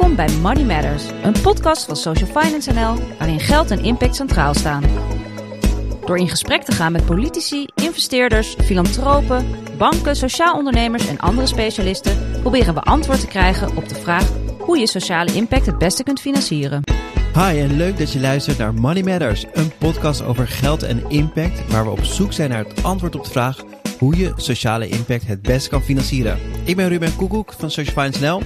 Welkom bij Money Matters, een podcast van Social Finance NL waarin geld en impact centraal staan. Door in gesprek te gaan met politici, investeerders, filantropen, banken, sociaal ondernemers en andere specialisten proberen we antwoord te krijgen op de vraag hoe je sociale impact het beste kunt financieren. Hi en leuk dat je luistert naar Money Matters, een podcast over geld en impact waar we op zoek zijn naar het antwoord op de vraag hoe je sociale impact het best kan financieren. Ik ben Ruben Koekoek van Social Finance NL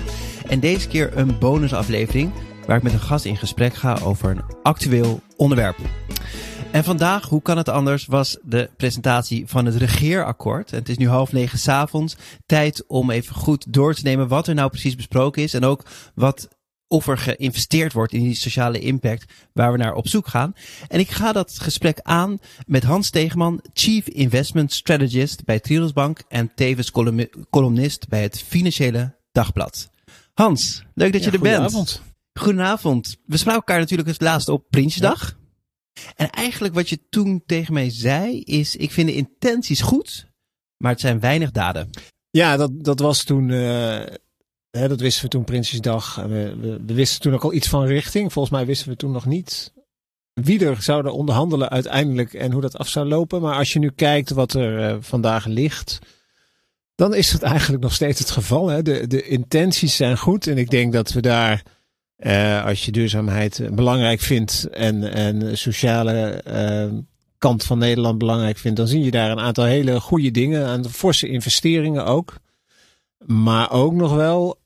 en deze keer een bonusaflevering waar ik met een gast in gesprek ga over een actueel onderwerp. En vandaag, hoe kan het anders, was de presentatie van het regeerakkoord. Het is nu half negen s'avonds. Tijd om even goed door te nemen wat er nou precies besproken is. En ook wat of er geïnvesteerd wordt in die sociale impact waar we naar op zoek gaan. En ik ga dat gesprek aan met Hans Tegeman, Chief Investment Strategist bij Triodos Bank en tevens columnist bij het Financiële Dagblad. Hans, leuk dat je er bent. Goedenavond. Goedenavond. We spraken elkaar natuurlijk het laatst op Prinsjesdag. En eigenlijk wat je toen tegen mij zei is, ik vind de intenties goed, maar het zijn weinig daden. Ja, dat, dat was toen, uh, hè, dat wisten we toen Prinsjesdag. We, we, we, wisten toen ook al iets van richting. Volgens mij wisten we toen nog niet wie er zouden onderhandelen uiteindelijk en hoe dat af zou lopen. Maar als je nu kijkt wat er uh, vandaag ligt, dan is het eigenlijk nog steeds het geval. Hè? De, de intenties zijn goed en ik denk dat we daar uh, als je duurzaamheid eh, belangrijk vindt en, en sociale uh, kant van Nederland belangrijk vindt, dan zie je daar een aantal hele goede dingen aan forse investeringen ook. Maar ook nog wel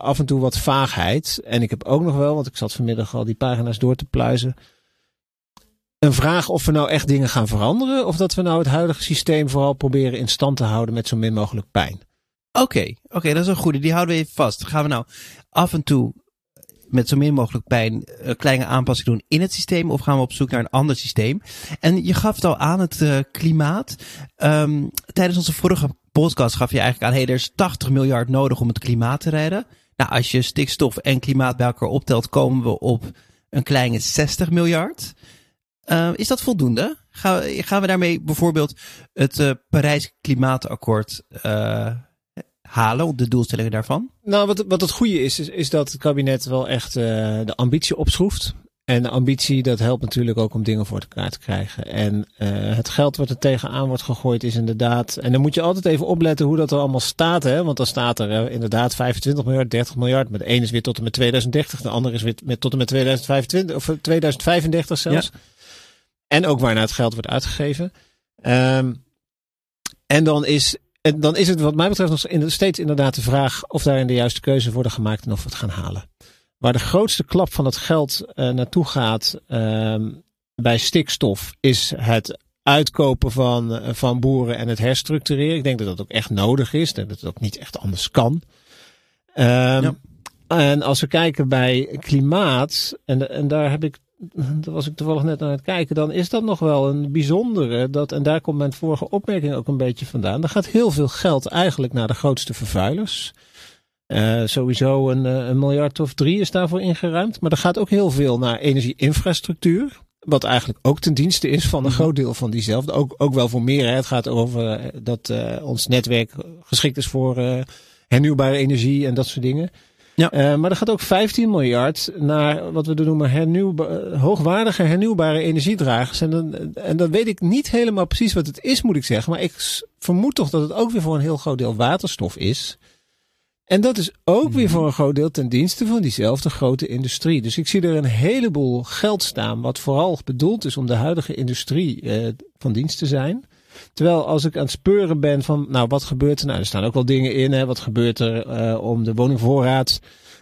af en toe wat vaagheid. En ik heb ook nog wel, want ik zat vanmiddag al die pagina's door te pluizen. Een vraag of we nou echt dingen gaan veranderen. Of dat we nou het huidige systeem vooral proberen in stand te houden met zo min mogelijk pijn. Oké, oké, dat is een goede. Die houden we even vast. Gaan we nou af en toe met zo min mogelijk pijn een kleine aanpassing doen in het systeem? Of gaan we op zoek naar een ander systeem? En je gaf het al aan, het uh, klimaat. Um, tijdens onze vorige podcast gaf je eigenlijk aan, hey, er is 80 miljard nodig om het klimaat te redden. Nou, als je stikstof en klimaat bij elkaar optelt, komen we op een kleine 60 miljard. Uh, is dat voldoende? Gaan we, gaan we daarmee bijvoorbeeld het uh, Parijs Klimaatakkoord uh, halen, de doelstellingen daarvan? Nou, wat, wat het goede is, is, is dat het kabinet wel echt uh, de ambitie opschroeft. En de ambitie, dat helpt natuurlijk ook om dingen voor elkaar te krijgen. En uh, het geld wat er tegenaan wordt gegooid is inderdaad... En dan moet je altijd even opletten hoe dat er allemaal staat. Hè? Want dan staat er uh, inderdaad 25 miljard, 30 miljard. Maar de ene is weer tot en met 2030. De andere is weer met, tot en met 2025, of 2035 zelfs. Ja. En ook waarna het geld wordt uitgegeven. Um, en dan is en dan is het wat mij betreft nog steeds inderdaad de vraag of daarin de juiste keuze worden gemaakt en of we het gaan halen. Waar de grootste klap van het geld uh, naartoe gaat uh, bij stikstof is het uitkopen van, uh, van boeren en het herstructureren. Ik denk dat dat ook echt nodig is. Dat het ook niet echt anders kan. Um, ja. En als we kijken bij klimaat, en, en daar heb ik daar was ik toevallig net aan het kijken, dan is dat nog wel een bijzondere. Dat, en daar komt mijn vorige opmerking ook een beetje vandaan. Er gaat heel veel geld eigenlijk naar de grootste vervuilers. Uh, sowieso een, een miljard of drie is daarvoor ingeruimd. Maar er gaat ook heel veel naar energieinfrastructuur. Wat eigenlijk ook ten dienste is van een groot deel van diezelfde. Ook, ook wel voor meer. Hè. Het gaat over dat uh, ons netwerk geschikt is voor uh, hernieuwbare energie en dat soort dingen. Ja. Uh, maar er gaat ook 15 miljard naar wat we noemen hernieuwba hoogwaardige hernieuwbare energiedragers. En dan, en dan weet ik niet helemaal precies wat het is, moet ik zeggen. Maar ik vermoed toch dat het ook weer voor een heel groot deel waterstof is. En dat is ook weer voor een groot deel ten dienste van diezelfde grote industrie. Dus ik zie er een heleboel geld staan, wat vooral bedoeld is om de huidige industrie uh, van dienst te zijn. Terwijl als ik aan het speuren ben van, nou, wat gebeurt er? Nou, er staan ook wel dingen in, hè. Wat gebeurt er uh, om de woningvoorraad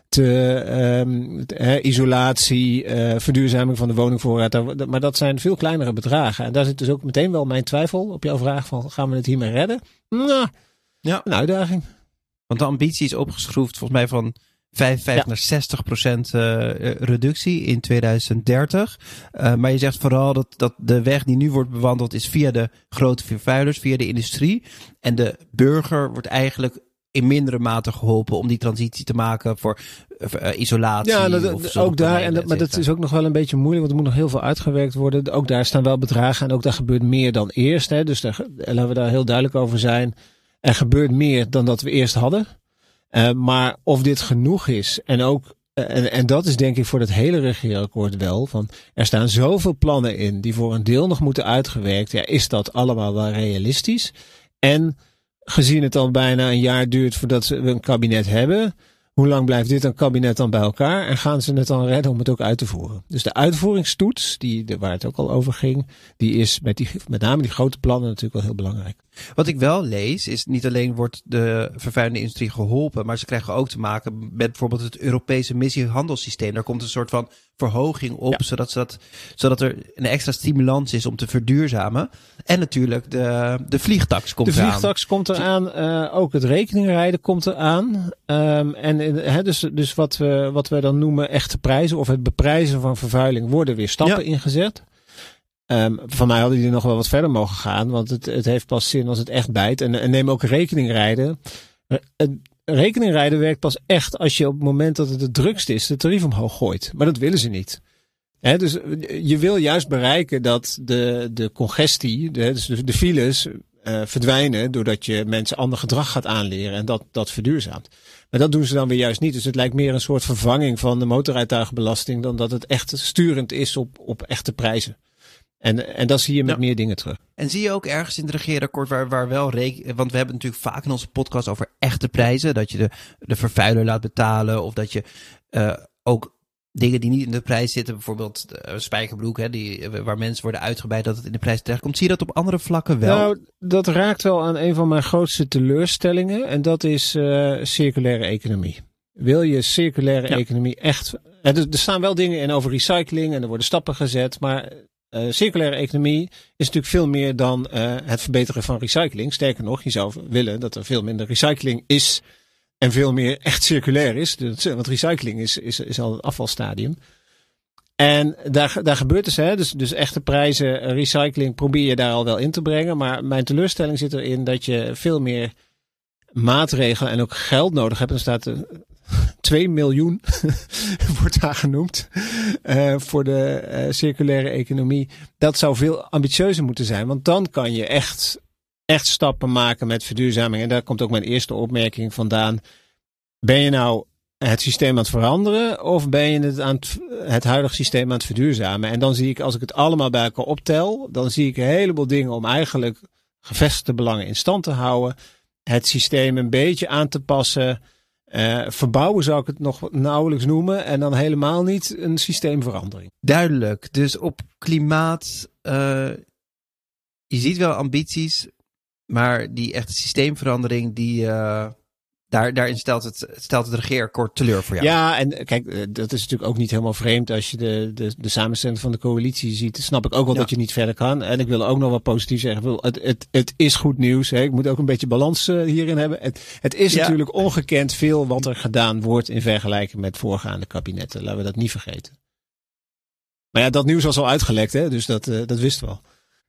te, um, hè, isolatie, uh, verduurzaming van de woningvoorraad. Maar dat zijn veel kleinere bedragen. En daar zit dus ook meteen wel mijn twijfel op jouw vraag van, gaan we het hiermee redden? Nou, ja. een uitdaging. Want de ambitie is opgeschroefd volgens mij van 55 ja. naar 60 procent uh, reductie in 2030. Uh, maar je zegt vooral dat, dat de weg die nu wordt bewandeld is via de grote vervuilers, via de industrie. En de burger wordt eigenlijk in mindere mate geholpen om die transitie te maken voor uh, isolatie. Ja, dat, ook daar. En dat, maar dat is ook nog wel een beetje moeilijk, want er moet nog heel veel uitgewerkt worden. Ook daar staan wel bedragen en ook daar gebeurt meer dan eerst. Hè. Dus daar, laten we daar heel duidelijk over zijn. Er gebeurt meer dan dat we eerst hadden. Uh, maar of dit genoeg is en ook en, en dat is denk ik voor het hele regeerakkoord wel. Van, er staan zoveel plannen in die voor een deel nog moeten uitgewerkt. Ja, is dat allemaal wel realistisch? En gezien het al bijna een jaar duurt voordat we een kabinet hebben hoe lang blijft dit een kabinet dan bij elkaar? En gaan ze het dan redden om het ook uit te voeren? Dus de uitvoeringstoets, die, waar het ook al over ging, die is met, die, met name die grote plannen natuurlijk wel heel belangrijk. Wat ik wel lees, is niet alleen wordt de vervuilende industrie geholpen, maar ze krijgen ook te maken met bijvoorbeeld het Europese missiehandelssysteem. Daar komt een soort van verhoging op, zodat, zodat, zodat er een extra stimulans is om te verduurzamen. En natuurlijk de, de vliegtax komt eraan. De vliegtax komt eraan, uh, ook het rekeningrijden komt eraan. Um, en he, dus, dus wat, we, wat we dan noemen echte prijzen of het beprijzen van vervuiling worden weer stappen ingezet. Um, van mij hadden die nog wel wat verder mogen gaan, want het, het heeft pas zin als het echt bijt. En, en neem ook rekeningrijden. Uh, rekeningrijden werkt pas echt als je op het moment dat het het drukst is, de tarief omhoog gooit. Maar dat willen ze niet. He, dus je wil juist bereiken dat de, de congestie, de, dus de, de files, uh, verdwijnen doordat je mensen ander gedrag gaat aanleren en dat, dat verduurzaamt. Maar dat doen ze dan weer juist niet. Dus het lijkt meer een soort vervanging van de motorrijtuigenbelasting dan dat het echt sturend is op, op echte prijzen. En, en dat zie je met meer dingen terug. En zie je ook ergens in het regeerakkoord waar, waar wel reken, want we hebben natuurlijk vaak in onze podcast over echte prijzen, dat je de, de vervuiler laat betalen of dat je uh, ook dingen die niet in de prijs zitten, bijvoorbeeld de uh, spijkerbroek, hè, die, uh, waar mensen worden uitgebreid dat het in de prijs terechtkomt. Zie je dat op andere vlakken wel? Nou, dat raakt wel aan een van mijn grootste teleurstellingen en dat is uh, circulaire economie. Wil je circulaire ja. economie echt... Er, er staan wel dingen in over recycling en er worden stappen gezet, maar uh, circulaire economie is natuurlijk veel meer dan het verbeteren van recycling. Sterker nog, je zou willen dat er veel minder recycling is en veel meer echt circulair is. Want recycling is, is, is al het afvalstadium. En daar, daar gebeurt dus, hè, dus, dus echte prijzen, recycling probeer je daar al wel in te brengen. Maar mijn teleurstelling zit erin dat je veel meer maatregelen en ook geld nodig hebt. Er staat 2 miljoen wordt daar genoemd uh, voor de circulaire economie. Dat zou veel ambitieuzer moeten zijn, want dan kan je echt, echt stappen maken met verduurzaming. En daar komt ook mijn eerste opmerking vandaan. Ben je nou het systeem aan het veranderen of ben je het, aan het, het huidige systeem aan het verduurzamen? En dan zie ik, als ik het allemaal bij elkaar optel, dan zie ik een heleboel dingen om eigenlijk gevestigde belangen in stand te houden. Het systeem een beetje aan te passen uh, verbouwen zou ik het nog nauwelijks noemen en dan helemaal niet een systeemverandering. Duidelijk. Dus op klimaat, uh, je ziet wel ambities, maar die echte systeemverandering, die, uh, daar, daarin stelt het, stelt het regeerakkoord teleur voor jou. Ja, en kijk, eh, dat is natuurlijk ook niet helemaal vreemd. Als je de, de, de samenstelling van de coalitie ziet, snap ik ook wel ja. dat je niet verder kan. En ik wil ook nog wel positief zeggen. Het, het, het is goed nieuws. Hè. Ik moet ook een beetje balans hierin hebben. Het, het is ja. natuurlijk ongekend veel wat er gedaan wordt in vergelijking met voorgaande kabinetten. Laten we dat niet vergeten. Maar ja, dat nieuws was al uitgelekt, hè? dus dat, uh, dat wisten we al.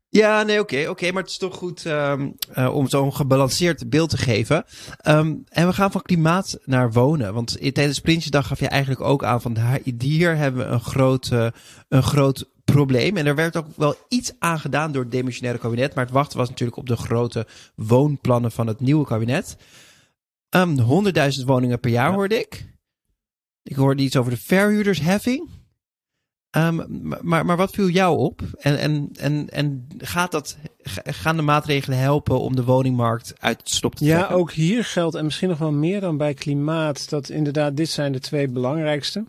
Ja, nee, oké, okay, oké, okay, maar het is toch goed um, uh, om zo'n gebalanceerd beeld te geven. Um, en we gaan van klimaat naar wonen. Want tijdens Prinsjesdag gaf je eigenlijk ook aan van hier hebben we een groot, uh, een groot probleem. En er werd ook wel iets aan gedaan door het demissionaire kabinet. Maar het wachten was natuurlijk op de grote woonplannen van het nieuwe kabinet. Um, 100.000 woningen per jaar ja. hoorde ik. Ik hoorde iets over de verhuurdersheffing. Um, maar, maar wat viel jou op? En, en, en, en gaat dat, gaan de maatregelen helpen om de woningmarkt uit het slop te trekken? Ja, ook hier geldt, en misschien nog wel meer dan bij klimaat, dat inderdaad dit zijn de twee belangrijkste.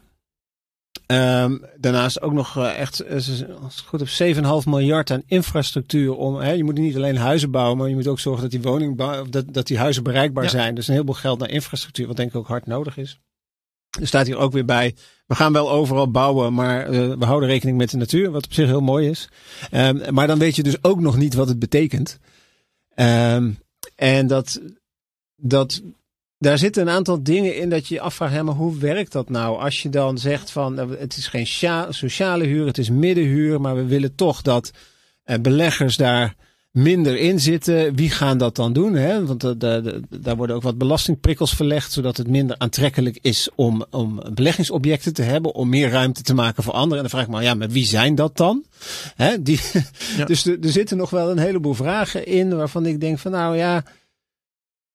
Um, daarnaast ook nog uh, echt, als het goed op 7,5 miljard aan infrastructuur om. Hè, je moet niet alleen huizen bouwen, maar je moet ook zorgen dat die woning, dat, dat die huizen bereikbaar ja. zijn. Dus een heleboel geld naar infrastructuur, wat denk ik ook hard nodig is. Er staat hier ook weer bij. We gaan wel overal bouwen, maar uh, we houden rekening met de natuur, wat op zich heel mooi is. Um, maar dan weet je dus ook nog niet wat het betekent. Um, en dat, dat, daar zitten een aantal dingen in dat je je afvraagt, hè, maar hoe werkt dat nou? Als je dan zegt van, het is geen sociale huur, het is middenhuur, maar we willen toch dat uh, beleggers daar minder in zitten. Wie gaan dat dan doen? Hè? Want de, de, daar worden ook wat belastingprikkels verlegd, zodat het minder aantrekkelijk is om, om beleggingsobjecten te hebben, om meer ruimte te maken voor anderen. En dan vraag ik me, ja, maar wie zijn dat dan? Hè? Die, ja. Dus er zitten nog wel een heleboel vragen in waarvan ik denk van, nou ja,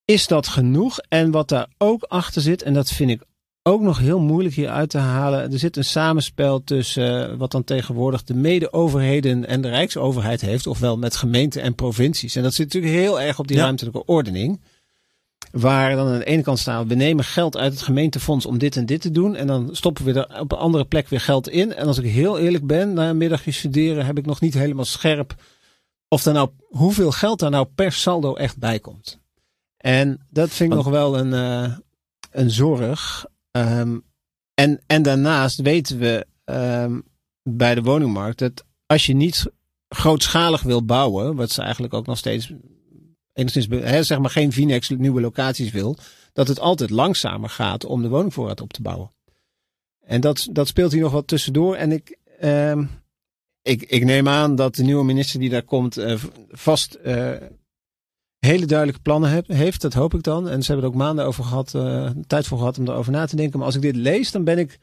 is dat genoeg? En wat daar ook achter zit, en dat vind ik ook nog heel moeilijk hier uit te halen. Er zit een samenspel tussen uh, wat dan tegenwoordig de mede-overheden en de Rijksoverheid heeft, ofwel met gemeenten en provincies. En dat zit natuurlijk heel erg op die ja. ruimtelijke ordening. Waar dan aan de ene kant staan, we nemen geld uit het gemeentefonds om dit en dit te doen. En dan stoppen we er op een andere plek weer geld in. En als ik heel eerlijk ben, na een middagje studeren heb ik nog niet helemaal scherp of er nou, hoeveel geld daar nou per saldo echt bij komt. En dat vind ik nog wel een, uh, een zorg. Um, en, en daarnaast weten we um, bij de woningmarkt dat als je niet grootschalig wil bouwen, wat ze eigenlijk ook nog steeds enigszins, zeg maar geen Vinex nieuwe locaties wil, dat het altijd langzamer gaat om de woningvoorraad op te bouwen. En dat, dat speelt hier nog wat tussendoor. En ik, um, ik, ik neem aan dat de nieuwe minister die daar komt uh, vast uh, hele duidelijke plannen heeft. Dat hoop ik dan. En ze hebben er ook maanden over gehad, uh, tijd voor gehad om erover na te denken. Maar als ik dit lees, dan ben ik,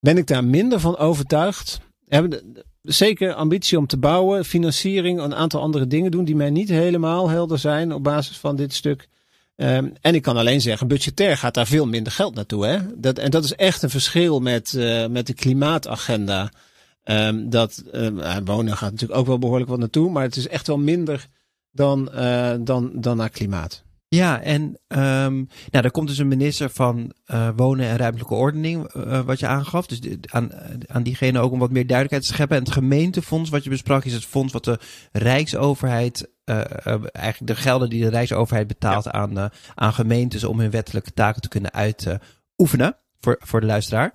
ben ik daar minder van overtuigd. Hebben zeker ambitie om te bouwen, financiering, een aantal andere dingen doen die mij niet helemaal helder zijn op basis van dit stuk. Um, en ik kan alleen zeggen, budgetair gaat daar veel minder geld naartoe. Hè? Dat, en dat is echt een verschil met, uh, met de klimaatagenda. Um, dat uh, wonen gaat natuurlijk ook wel behoorlijk wat naartoe, maar het is echt wel minder dan, uh, dan, dan naar klimaat. Ja, en um, nou, er komt dus een minister van uh, Wonen en Ruimtelijke Ordening, uh, wat je aangaf. Dus aan, aan diegene ook om wat meer duidelijkheid te scheppen. En het gemeentefonds wat je besprak is het fonds wat de Rijksoverheid, uh, eigenlijk de gelden die de Rijksoverheid betaalt ja. aan, aan gemeentes om hun wettelijke taken te kunnen uitoefenen voor, voor de luisteraar.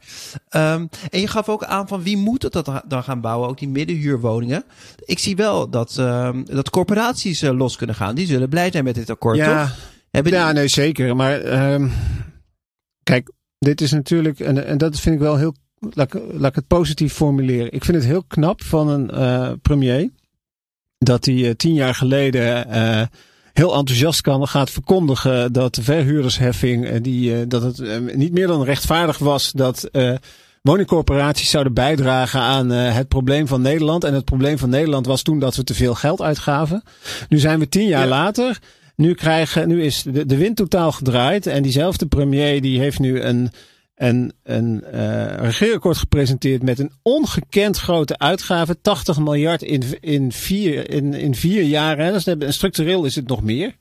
Um, en je gaf ook aan van wie moet het dat dan gaan bouwen, ook die middenhuurwoningen. Ik zie wel dat, um, dat corporaties uh, los kunnen gaan. Die zullen blij zijn met dit akkoord, ja. toch? Hebben ja, die... nee, zeker. Maar um, kijk, dit is natuurlijk, en, en dat vind ik wel heel, laat, laat ik het positief formuleren. Ik vind het heel knap van een uh, premier dat hij uh, tien jaar geleden heel enthousiast kan, gaat verkondigen dat de verhuurdersheffing, die, dat het niet meer dan rechtvaardig was dat woningcorporaties zouden bijdragen aan uh, het probleem van Nederland. En het probleem van Nederland was toen dat we te veel geld uitgaven. Nu zijn we tien jaar ja. later. Nu, krijgen, nu is de, de wind totaal gedraaid. En diezelfde premier die heeft nu een een, een uh, regeerakkoord gepresenteerd met een ongekend grote uitgave. 80 miljard in, in, vier, in, in vier jaar. Hè. Dus structureel is het nog meer.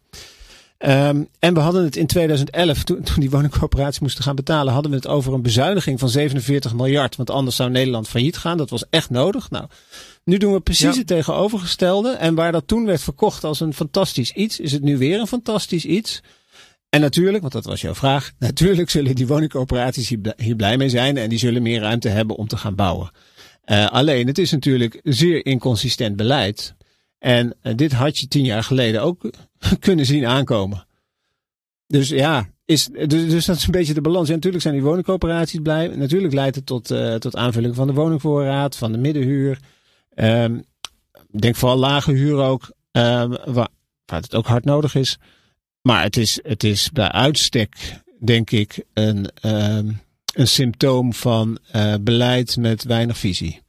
Um, en we hadden het in 2011, toen, toen die woningcorporaties moesten gaan betalen, hadden we het over een bezuiniging van 47 miljard. Want anders zou Nederland failliet gaan. Dat was echt nodig. Nou, nu doen we precies ja. het tegenovergestelde. En waar dat toen werd verkocht als een fantastisch iets, is het nu weer een fantastisch iets. En natuurlijk, want dat was jouw vraag, natuurlijk zullen die woningcorporaties hier blij mee zijn en die zullen meer ruimte hebben om te gaan bouwen. Uh, alleen, het is natuurlijk zeer inconsistent beleid. En uh, dit had je tien jaar geleden ook kunnen zien aankomen. Dus ja, is, dus, dus dat is een beetje de balans. En natuurlijk zijn die woningcorporaties blij. Natuurlijk leidt het tot, uh, tot aanvulling van de woningvoorraad, van de middenhuur. Um, denk vooral lage huur ook, waar, waar het ook hard nodig is. Maar het is, het is bij uitstek, denk ik, een, um, een symptoom van uh, beleid met weinig visie.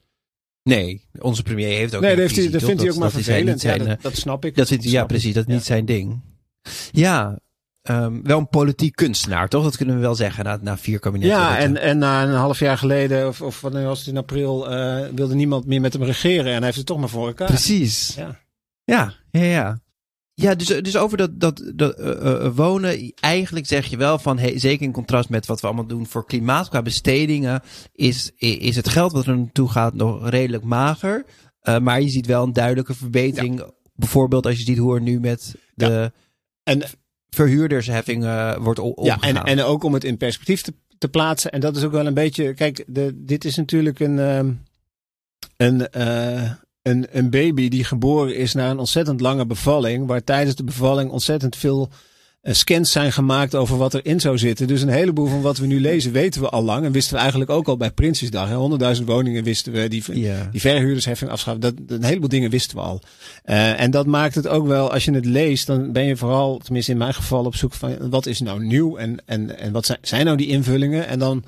Nee, onze premier heeft ook nee, dat, visie, dat toch? vindt hij ook maar dat vervelend. Zijn, ja, zijn, dat, dat, snap ik. Dat vindt, dat ja, precies. Dat is ja. niet zijn ding. Ja, um, wel een politiek kunstenaar, toch? Dat kunnen we wel zeggen na, na vier kabinetten. Ja, en, en na een half jaar geleden, of, of wanneer was het in april, uh, wilde niemand meer met hem regeren. En hij heeft het toch maar voor elkaar. Precies. Ja, ja, ja. ja. Ja, dus, dus over dat, dat, dat uh, uh, wonen, eigenlijk zeg je wel van, hey, zeker in contrast met wat we allemaal doen voor klimaat, qua bestedingen, is, is het geld wat er naartoe gaat nog redelijk mager. Uh, maar je ziet wel een duidelijke verbetering. Ja. Bijvoorbeeld als je ziet hoe er nu met de ja. en, verhuurdersheffing wordt omgegaan. Ja, en, en ook om het in perspectief te, te plaatsen. En dat is ook wel een beetje, kijk, de, dit is natuurlijk een, um, een een, een baby die geboren is na een ontzettend lange bevalling, waar tijdens de bevalling ontzettend veel uh, scans zijn gemaakt over wat erin zou zitten. Dus een heleboel van wat we nu lezen weten we al lang en wisten we eigenlijk ook al bij Prinsjesdag. Honderdduizend woningen wisten we, die, ja. die verhuurdersheffing afschaffen. Dat, een heleboel dingen wisten we al. Uh, en dat maakt het ook wel, als je het leest, dan ben je vooral, tenminste in mijn geval, op zoek van wat is nou nieuw en, en, en wat zijn, zijn nou die invullingen? En dan,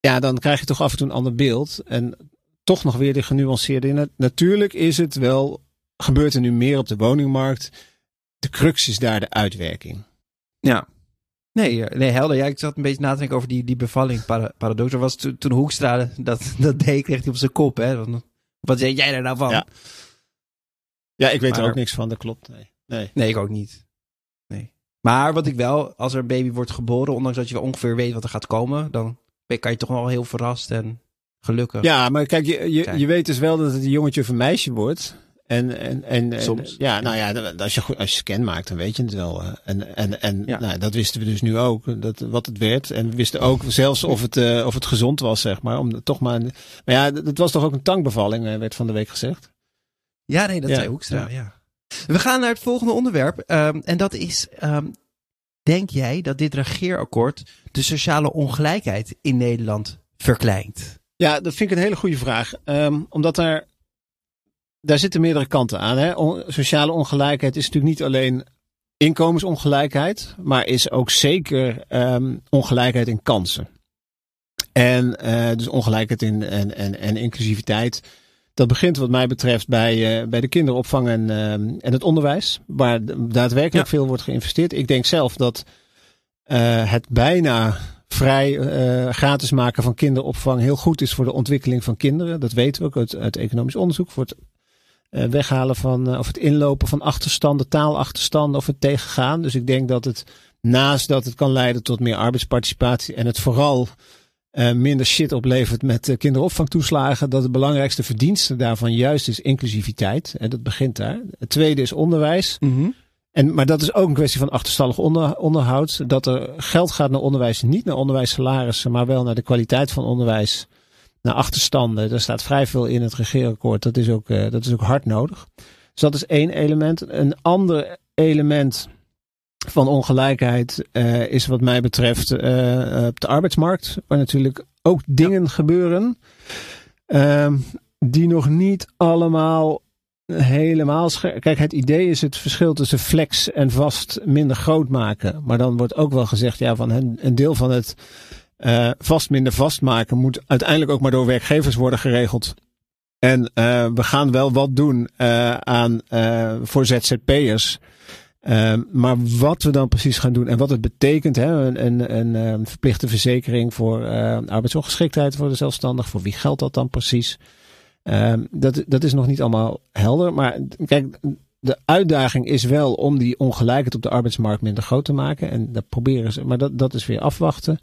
ja, dan krijg je toch af en toe een ander beeld. En toch nog weer de genuanceerde in. Natuurlijk is het wel, gebeurt er nu meer op de woningmarkt. De crux is daar de uitwerking. Ja. Nee, eh, nee, helder. Ja, ik zat een beetje na te denken over die, die bevalling para, paradox. Er was toen, toen Hoekstra dat, dat deed, kreeg hij op zijn kop. Hè? Wat, wat zeg jij er nou van? Ja. Ja, ik weet er ook niks van, dat klopt. Nee. nee. Nee, ik ook niet. Nee. Maar wat ik wel, als er een baby wordt geboren, ondanks dat je wel ongeveer weet wat er gaat komen, dan ben- kan je toch wel heel verrast en gelukkig. Ja, maar kijk, je, je, weet dus wel dat het een jongetje of een meisje wordt. En, en, en, en- Soms. ja, nou ja, als je, goed- als je scan maakt, dan weet je het wel. eh. En, en, en Ja. nou, dat wisten we dus nu ook, dat, wat het werd. En we wisten ook zelfs of het, eh, of het gezond was, zeg maar. Om toch maar, maar ja, het was toch ook een tankbevalling, eh, werd van de week gezegd. Ja, nee, dat Ja, zei Hoekstra, ja. ja. We gaan naar het volgende onderwerp. ehm, en dat is, ehm, denk jij dat dit regeerakkoord de sociale ongelijkheid in Nederland verkleint? Ja, dat vind ik een hele goede vraag. Ehm, omdat daar, daar zitten meerdere kanten aan. Hè? On- sociale ongelijkheid is natuurlijk niet alleen inkomensongelijkheid, maar is ook zeker ehm, ongelijkheid in kansen. En eh, dus ongelijkheid in en, en, en inclusiviteit. Dat begint wat mij betreft bij, eh, bij de kinderopvang en, ehm, en het onderwijs, waar daadwerkelijk Ja. veel wordt geïnvesteerd. Ik denk zelf dat eh, het bijna vrij eh, gratis maken van kinderopvang heel goed is voor de ontwikkeling van kinderen. Dat weten we ook uit, economisch onderzoek. Voor het eh, weghalen van, eh, of het inlopen van achterstanden, taalachterstanden of het tegengaan. Dus ik denk dat het naast dat het kan leiden tot meer arbeidsparticipatie en het vooral minder shit oplevert met kinderopvangtoeslagen, dat de belangrijkste verdienste daarvan juist is inclusiviteit. En dat begint daar. Het tweede is onderwijs. En, maar dat is ook een kwestie van achterstallig onder, onderhoud. Dat er geld gaat naar onderwijs, niet naar onderwijssalarissen, maar wel naar de kwaliteit van onderwijs. Naar achterstanden. Daar staat vrij veel in het regeerakkoord. Dat is ook, eh, dat is ook hard nodig. Dus dat is één element. Een ander element van ongelijkheid eh, is wat mij betreft eh, op de arbeidsmarkt. Waar natuurlijk ook dingen gebeuren. ehm, die nog niet allemaal helemaal scherp. Kijk, het idee is het verschil tussen flex en vast minder groot maken. Maar dan wordt ook wel gezegd, ja, van een, deel van het eh, vast minder vast maken moet uiteindelijk ook maar door werkgevers worden geregeld. En eh, we gaan wel wat doen eh, aan voor ZZP'ers. Uh, maar wat we dan precies gaan doen en wat het betekent, hè, een, een, een, een verplichte verzekering voor arbeidsongeschiktheid voor de zelfstandig, voor wie geldt dat dan precies? Uh, dat, dat is nog niet allemaal helder. Maar kijk, de uitdaging is wel om die ongelijkheid op de arbeidsmarkt minder groot te maken. En dat proberen ze, maar dat, dat is weer afwachten.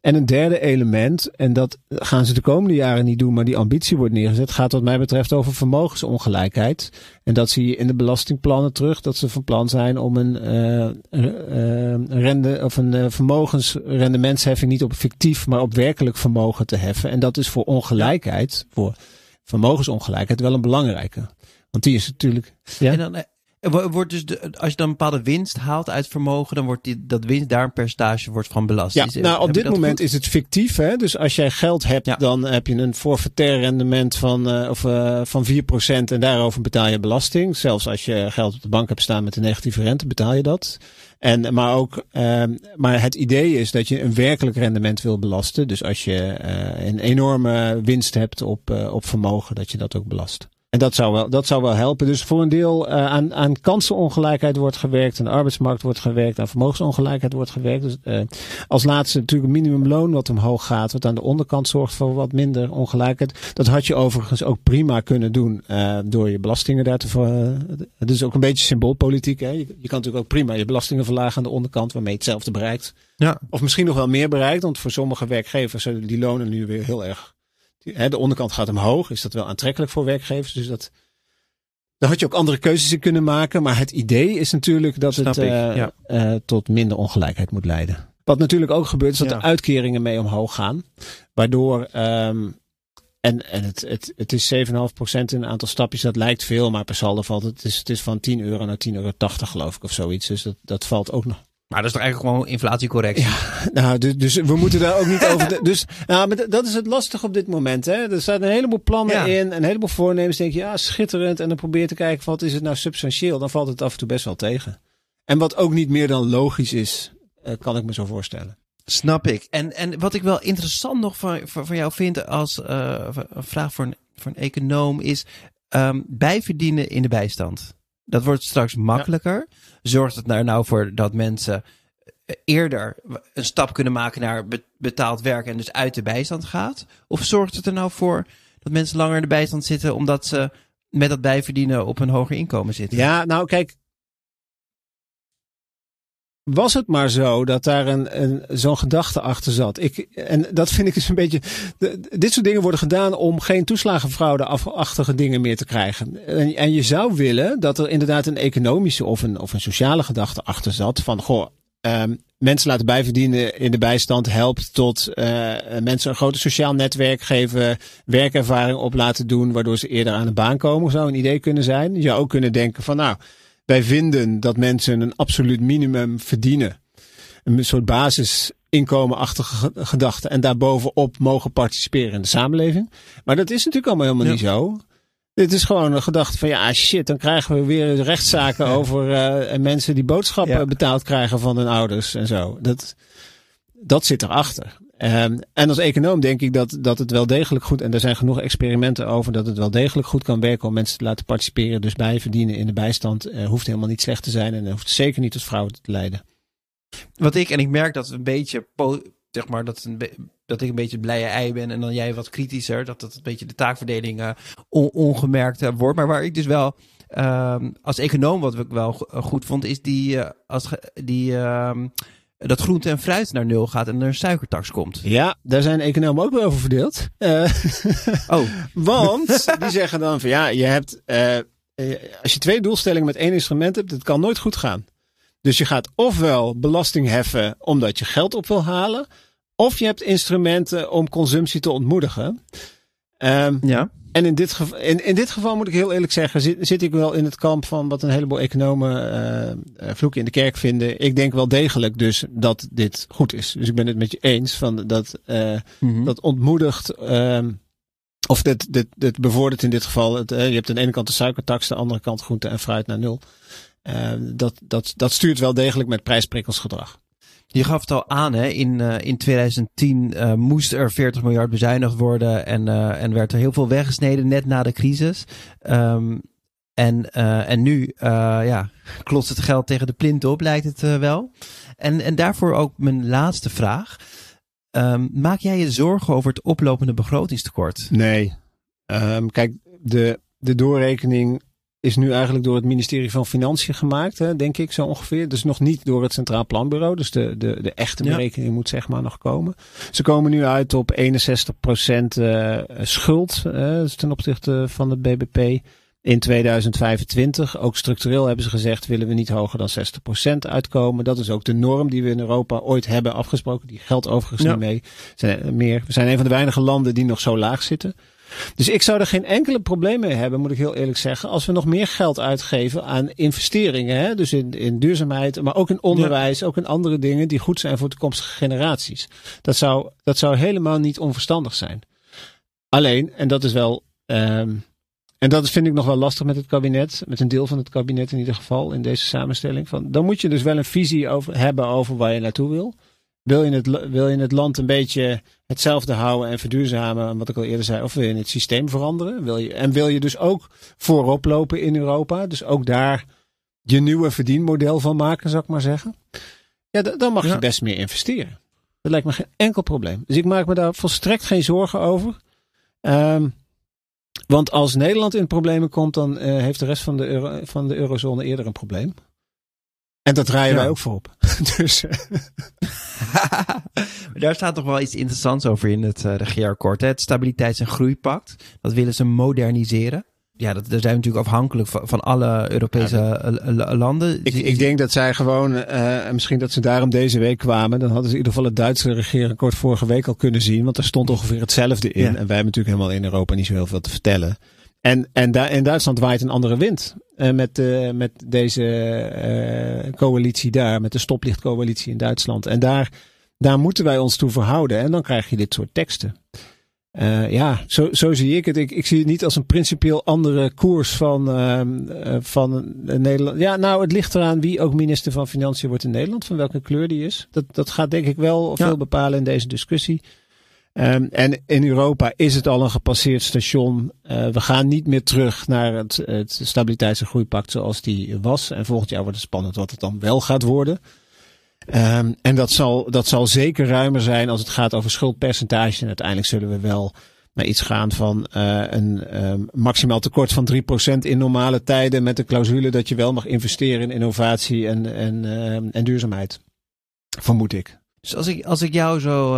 En een derde element, en dat gaan ze de komende jaren niet doen, maar die ambitie wordt neergezet, gaat wat mij betreft over vermogensongelijkheid. En dat zie je in de belastingplannen terug, dat ze van plan zijn om een, uh, uh, rende, of een uh, vermogensrendementsheffing niet op fictief, maar op werkelijk vermogen te heffen. En dat is voor ongelijkheid, voor vermogensongelijkheid, wel een belangrijke. Want die is natuurlijk. Ja? En dan, eh, wordt dus de, als je dan een bepaalde winst haalt uit vermogen, dan wordt die, dat winst daar een percentage wordt van belast. Ja, is, nou op dit moment goed? is het fictief. Hè? Dus als jij geld hebt, ja. dan heb je een forfaitair rendement van, uh, of, uh, van 4% en daarover betaal je belasting. Zelfs als je geld op de bank hebt staan met een negatieve rente, betaal je dat. En, maar, ook, uh, maar het idee is dat je een werkelijk rendement wil belasten. Dus als je uh, een enorme winst hebt op, op vermogen, dat je dat ook belast. En dat zou wel, dat zou wel helpen. Dus voor een deel uh, aan, aan kansenongelijkheid wordt gewerkt, aan de arbeidsmarkt wordt gewerkt, aan vermogensongelijkheid wordt gewerkt. Dus uh, als laatste natuurlijk een minimumloon wat omhoog gaat, wat aan de onderkant zorgt voor wat minder ongelijkheid. Dat had je overigens ook prima kunnen doen uh, door je belastingen daar te ver. Het is ook een beetje symboolpolitiek. Hè? Je, je kan natuurlijk ook prima je belastingen verlagen aan de onderkant, waarmee je hetzelfde bereikt. Ja. Of misschien nog wel meer bereikt, want voor sommige werkgevers zullen die lonen nu weer heel erg de onderkant gaat omhoog. Is dat wel aantrekkelijk voor werkgevers? Dus dat. Daar had je ook andere keuzes in kunnen maken. Maar het idee is natuurlijk dat Snap het ja. uh, tot minder ongelijkheid moet leiden. Wat natuurlijk ook gebeurt, is dat ja. de uitkeringen mee omhoog gaan. Waardoor. Um, en, en het, het, het is 7,5% in een aantal stapjes. Dat lijkt veel, maar per saldo valt het. Het is, het is van 10 euro naar 10,80 euro, geloof ik, of zoiets. Dus dat, dat valt ook nog. Maar dat is toch eigenlijk gewoon inflatiecorrectie? Ja, nou, dus, dus we moeten daar ook niet over. De, dus nou, maar dat is het lastig op dit moment. Hè? Er staan een heleboel plannen ja. in, een heleboel voornemens. Denk je, ja, schitterend. En dan probeer je te kijken, wat is het nou substantieel? Dan valt het af en toe best wel tegen. En wat ook niet meer dan logisch is, uh, kan ik me zo voorstellen. Snap ik. En, en wat ik wel interessant nog van, van, van jou vind als uh, een vraag voor een, voor een econoom is um, bijverdienen in de bijstand. Dat wordt straks makkelijker. Zorgt het er nou voor dat mensen eerder een stap kunnen maken naar betaald werk en dus uit de bijstand gaat? Of zorgt het er nou voor dat mensen langer in de bijstand zitten omdat ze met dat bijverdienen op een hoger inkomen zitten? Ja, nou kijk, was het maar zo dat daar een, een, zo'n gedachte achter zat. Ik, en dat vind ik dus een beetje. dit soort dingen worden gedaan om geen toeslagenfraude-achtige dingen meer te krijgen. En, en, je zou willen dat er inderdaad een economische of een, of een sociale gedachte achter zat. Van goh, um, mensen laten bijverdienen in de bijstand helpt tot uh, mensen een groter sociaal netwerk geven, werkervaring op laten doen, waardoor ze eerder aan de baan komen. Zou een idee kunnen zijn. Je zou ook kunnen denken van nou wij vinden dat mensen een absoluut minimum verdienen. Een soort basisinkomenachtige gedachte. En daarbovenop mogen participeren in de samenleving. Maar dat is natuurlijk allemaal helemaal niet zo. Dit is gewoon een gedachte van ja, shit, dan krijgen we weer rechtszaken over uh, mensen die boodschappen betaald krijgen van hun ouders en zo. Dat, dat zit erachter. Um, en als econoom denk ik dat, dat het wel degelijk goed, en er zijn genoeg experimenten over, dat het wel degelijk goed kan werken om mensen te laten participeren. Dus bij verdienen in de bijstand uh, hoeft helemaal niet slecht te zijn en hoeft zeker niet tot fraude te leiden. Wat ik, en ik merk dat een beetje, zeg maar, dat, een dat ik een beetje blije ei ben en dan jij wat kritischer, dat dat een beetje de taakverdeling on, ongemerkt uh, wordt. Maar waar ik dus wel um, als econoom wat ik wel goed vond, is die, als, die um, dat groente en fruit naar nul gaat en er een suikertax komt. Ja, daar zijn economen ook wel over verdeeld. Uh, oh. Want die zeggen dan van ja, je hebt, uh, als je twee doelstellingen met één instrument hebt, dat kan nooit goed gaan. Dus je gaat ofwel belasting heffen omdat je geld op wil halen, of je hebt instrumenten om consumptie te ontmoedigen. Um, ja. En in dit, geval, in, in dit geval moet ik heel eerlijk zeggen, zit, zit ik wel in het kamp van wat een heleboel economen uh, vloeken in de kerk vinden. Ik denk wel degelijk dus dat dit goed is. Dus ik ben het met je eens van dat, uh, dat ontmoedigt. Uh, of dit, dit, dit bevordert in dit geval. Het, je hebt aan de ene kant de suikertax, aan de andere kant groente en fruit naar nul. dat, dat, dat stuurt wel degelijk met prijsprikkelsgedrag. Je gaf het al aan, hè? In, uh, in 2010 uh, eh, moest er 40 miljard bezuinigd worden en, uh, en werd er heel veel weggesneden net na de crisis. Um, en, en nu ja, klotst het geld tegen de plint op, lijkt het wel. En, en daarvoor ook mijn laatste vraag. Um, maak jij je zorgen over het oplopende begrotingstekort? Nee. Um, kijk, de, de doorrekening is nu eigenlijk door het ministerie van Financiën gemaakt, hè, denk ik zo ongeveer. Dus nog niet door het Centraal Planbureau. Dus de, de, de echte berekening moet zeg maar nog komen. Ze komen nu uit op 61% uh, schuld uh, ten opzichte van het BBP in 2025. Ook structureel hebben ze gezegd, willen we niet hoger dan 60% uitkomen. Dat is ook de norm die we in Europa ooit hebben afgesproken. Die geldt overigens niet mee. Zijn meer. We zijn een van de weinige landen die nog zo laag zitten. Dus ik zou er geen enkele probleem mee hebben, moet ik heel eerlijk zeggen, als we nog meer geld uitgeven aan investeringen. Hè? Dus in, in duurzaamheid, maar ook in onderwijs, ook in andere dingen die goed zijn voor toekomstige generaties. Dat zou, dat zou helemaal niet onverstandig zijn. Alleen, en dat is wel. Um, en dat vind ik nog wel lastig met het kabinet, met een deel van het kabinet in ieder geval, in deze samenstelling. Van, dan moet je dus wel een visie over, hebben over waar je naartoe wil. Wil je, het, wil je het land een beetje hetzelfde houden en verduurzamen, wat ik al eerder zei, of wil je het systeem veranderen? Wil je, en wil je dus ook voorop lopen in Europa? Dus ook daar je nieuwe verdienmodel van maken, zou ik maar zeggen. Ja, dan mag je best meer investeren. Dat lijkt me geen enkel probleem. Dus ik maak me daar volstrekt geen zorgen over. Um, want als Nederland in problemen komt, dan uh, heeft de rest van de, euro, van de eurozone eerder een probleem. En dat draaien ja. wij ook voorop. dus. Daar staat toch wel iets interessants over in het uh, regeerakkoord. Het Stabiliteits- en Groeipact. Dat willen ze moderniseren. Ja, dat, daar zijn we natuurlijk afhankelijk van, van alle Europese ja, landen. Ik, ik, denk dat zij gewoon, uh, misschien dat ze daarom deze week kwamen. Dan hadden ze in ieder geval het Duitse regeerakkoord vorige week al kunnen zien. Want er stond ongeveer hetzelfde in. Ja. En wij hebben natuurlijk helemaal in Europa niet zo heel veel te vertellen. En, en daar in Duitsland waait een andere wind. Uh, met, uh, met deze uh, coalitie daar, met de stoplichtcoalitie in Duitsland. En daar, daar moeten wij ons toe verhouden. En dan krijg je dit soort teksten. ja, zo, zo zie ik het. Ik, ik zie het niet als een principieel andere koers van, ehm, van Nederland. Ja, nou, het ligt eraan wie ook minister van Financiën wordt in Nederland. Van welke kleur die is. Dat, dat gaat denk ik wel veel bepalen in deze discussie. Um, en in Europa is het al een gepasseerd station. Uh, we gaan niet meer terug naar het, stabiliteits- en groeipact zoals die was. En volgend jaar wordt het spannend wat het dan wel gaat worden. Um, en dat zal, dat zal zeker ruimer zijn als het gaat over schuldpercentage. En uiteindelijk zullen we wel naar iets gaan van uh, een um, maximaal tekort van 3% in normale tijden. Met de clausule dat je wel mag investeren in innovatie en, en, en duurzaamheid. Vermoed ik. Dus als ik, als ik jou zo,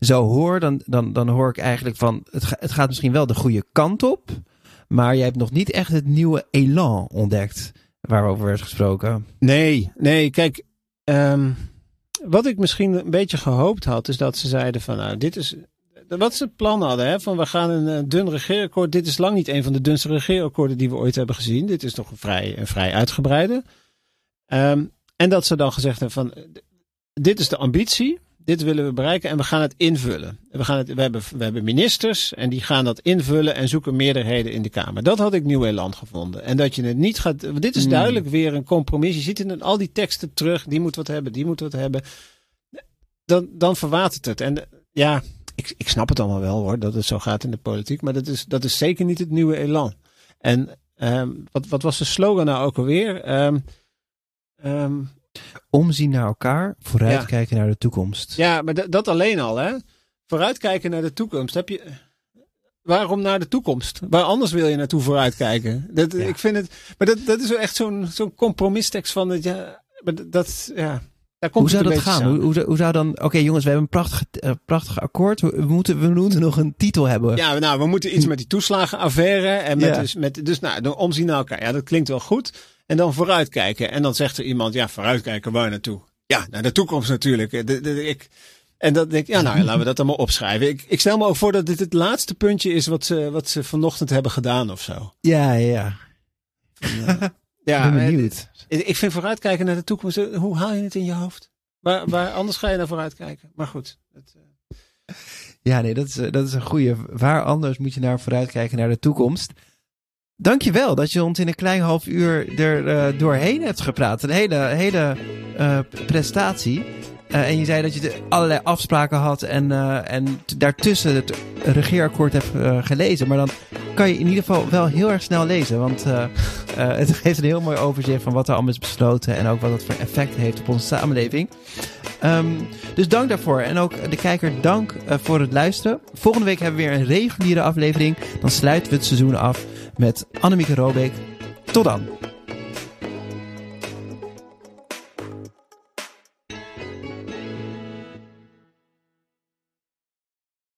zo hoor, dan, dan, dan hoor ik eigenlijk van het, het gaat misschien wel de goede kant op. Maar jij hebt nog niet echt het nieuwe elan ontdekt waarover werd gesproken. Nee, nee, kijk. Um, wat ik misschien een beetje gehoopt had, is dat ze zeiden van nou, dit is. Wat ze het plan hadden, hè, van we gaan een, dun regeerakkoord. Dit is lang niet een van de dunste regeerakkoorden die we ooit hebben gezien. Dit is toch een vrij, een vrij uitgebreide. Um, en dat ze dan gezegd hebben van dit is de ambitie dit willen we bereiken en we gaan het invullen. We, gaan het, we, hebben, we hebben ministers en die gaan dat invullen en zoeken meerderheden in de Kamer. Dat had ik Nieuw-Eland gevonden. En dat je het niet gaat. Dit is hmm. duidelijk weer een compromis. Je ziet in al die teksten terug. Die moet wat hebben, die moet wat hebben. Dan, dan verwatert het. En ja, ik, ik snap het allemaal wel hoor, dat het zo gaat in de politiek. Maar dat is, dat is zeker niet het nieuwe elan. En um, wat, wat was de slogan nou ook alweer? Um, um, Omzien naar elkaar, vooruitkijken naar de toekomst. Ja, maar dat alleen al, hè? Vooruitkijken naar de toekomst. Heb je. Waarom naar de toekomst? Waar anders wil je naartoe vooruitkijken? Dat, Ik vind het. Maar dat, dat is echt zo'n zo'n compromistekst van het. Ja, maar dat. Ja. Daar komt hoe zou dat gaan? Hoe, hoe, hoe, zou dan. Oké, jongens, we hebben een prachtig, uh, prachtig akkoord. We, moeten, we moeten nog een titel hebben. Ja, nou, we moeten iets met die toeslagenaffaire. En met dus, met, dus nou, omzien naar elkaar. Ja, dat klinkt wel goed. En dan vooruitkijken. En dan zegt er iemand, ja, vooruitkijken, waar naartoe? Ja, naar de toekomst natuurlijk. De, de, ik, en dat denk ik, ja, nou, laten we dat allemaal opschrijven. Ik, ik stel me ook voor dat dit het laatste puntje is wat ze, wat ze vanochtend hebben gedaan of zo. Ja, ja. ja, ja benieuwd. Ik vind vooruitkijken naar de toekomst, hoe haal je het in je hoofd? Waar, waar anders ga je naar vooruitkijken? Maar goed. Het, uh... Ja, nee, dat is, dat is een goede. Waar anders moet je naar vooruitkijken naar de toekomst? Dankjewel dat je ons in een klein half uur er uh, doorheen hebt gepraat. Een hele, hele uh, prestatie. Uh, en je zei dat je allerlei afspraken had en, en daartussen het regeerakkoord hebt gelezen. Maar dan kan je in ieder geval wel heel erg snel lezen. Want het geeft een heel mooi overzicht van wat er allemaal is besloten. En ook wat dat voor effect heeft op onze samenleving. Um, dus dank daarvoor. En ook de kijker, dank voor het luisteren. Volgende week hebben we weer een reguliere aflevering. Dan sluiten we het seizoen af met Annemieke Robeek. Tot dan!